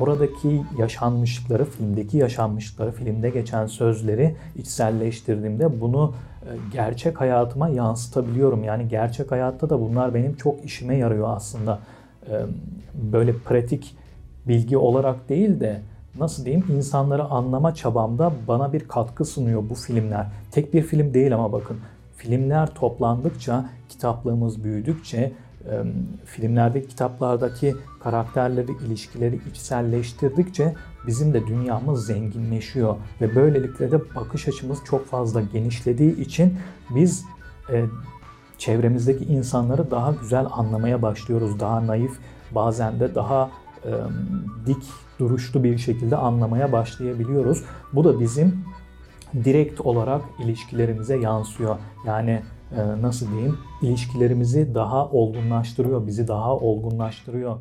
oradaki yaşanmışlıkları, filmdeki yaşanmışlıkları, filmde geçen sözleri içselleştirdiğimde bunu e, gerçek hayatıma yansıtabiliyorum. Yani gerçek hayatta da bunlar benim çok işime yarıyor aslında. E, böyle pratik bilgi olarak değil de nasıl diyeyim insanları anlama çabamda bana bir katkı sunuyor bu filmler. Tek bir film değil ama bakın filmler toplandıkça, kitaplığımız büyüdükçe, e, filmlerdeki kitaplardaki karakterleri, ilişkileri içselleştirdikçe bizim de dünyamız zenginleşiyor ve böylelikle de bakış açımız çok fazla genişlediği için biz e, çevremizdeki insanları daha güzel anlamaya başlıyoruz. Daha naif, bazen de daha e, dik duruşlu bir şekilde anlamaya başlayabiliyoruz. Bu da bizim direkt olarak ilişkilerimize yansıyor. Yani nasıl diyeyim ilişkilerimizi daha olgunlaştırıyor, bizi daha olgunlaştırıyor.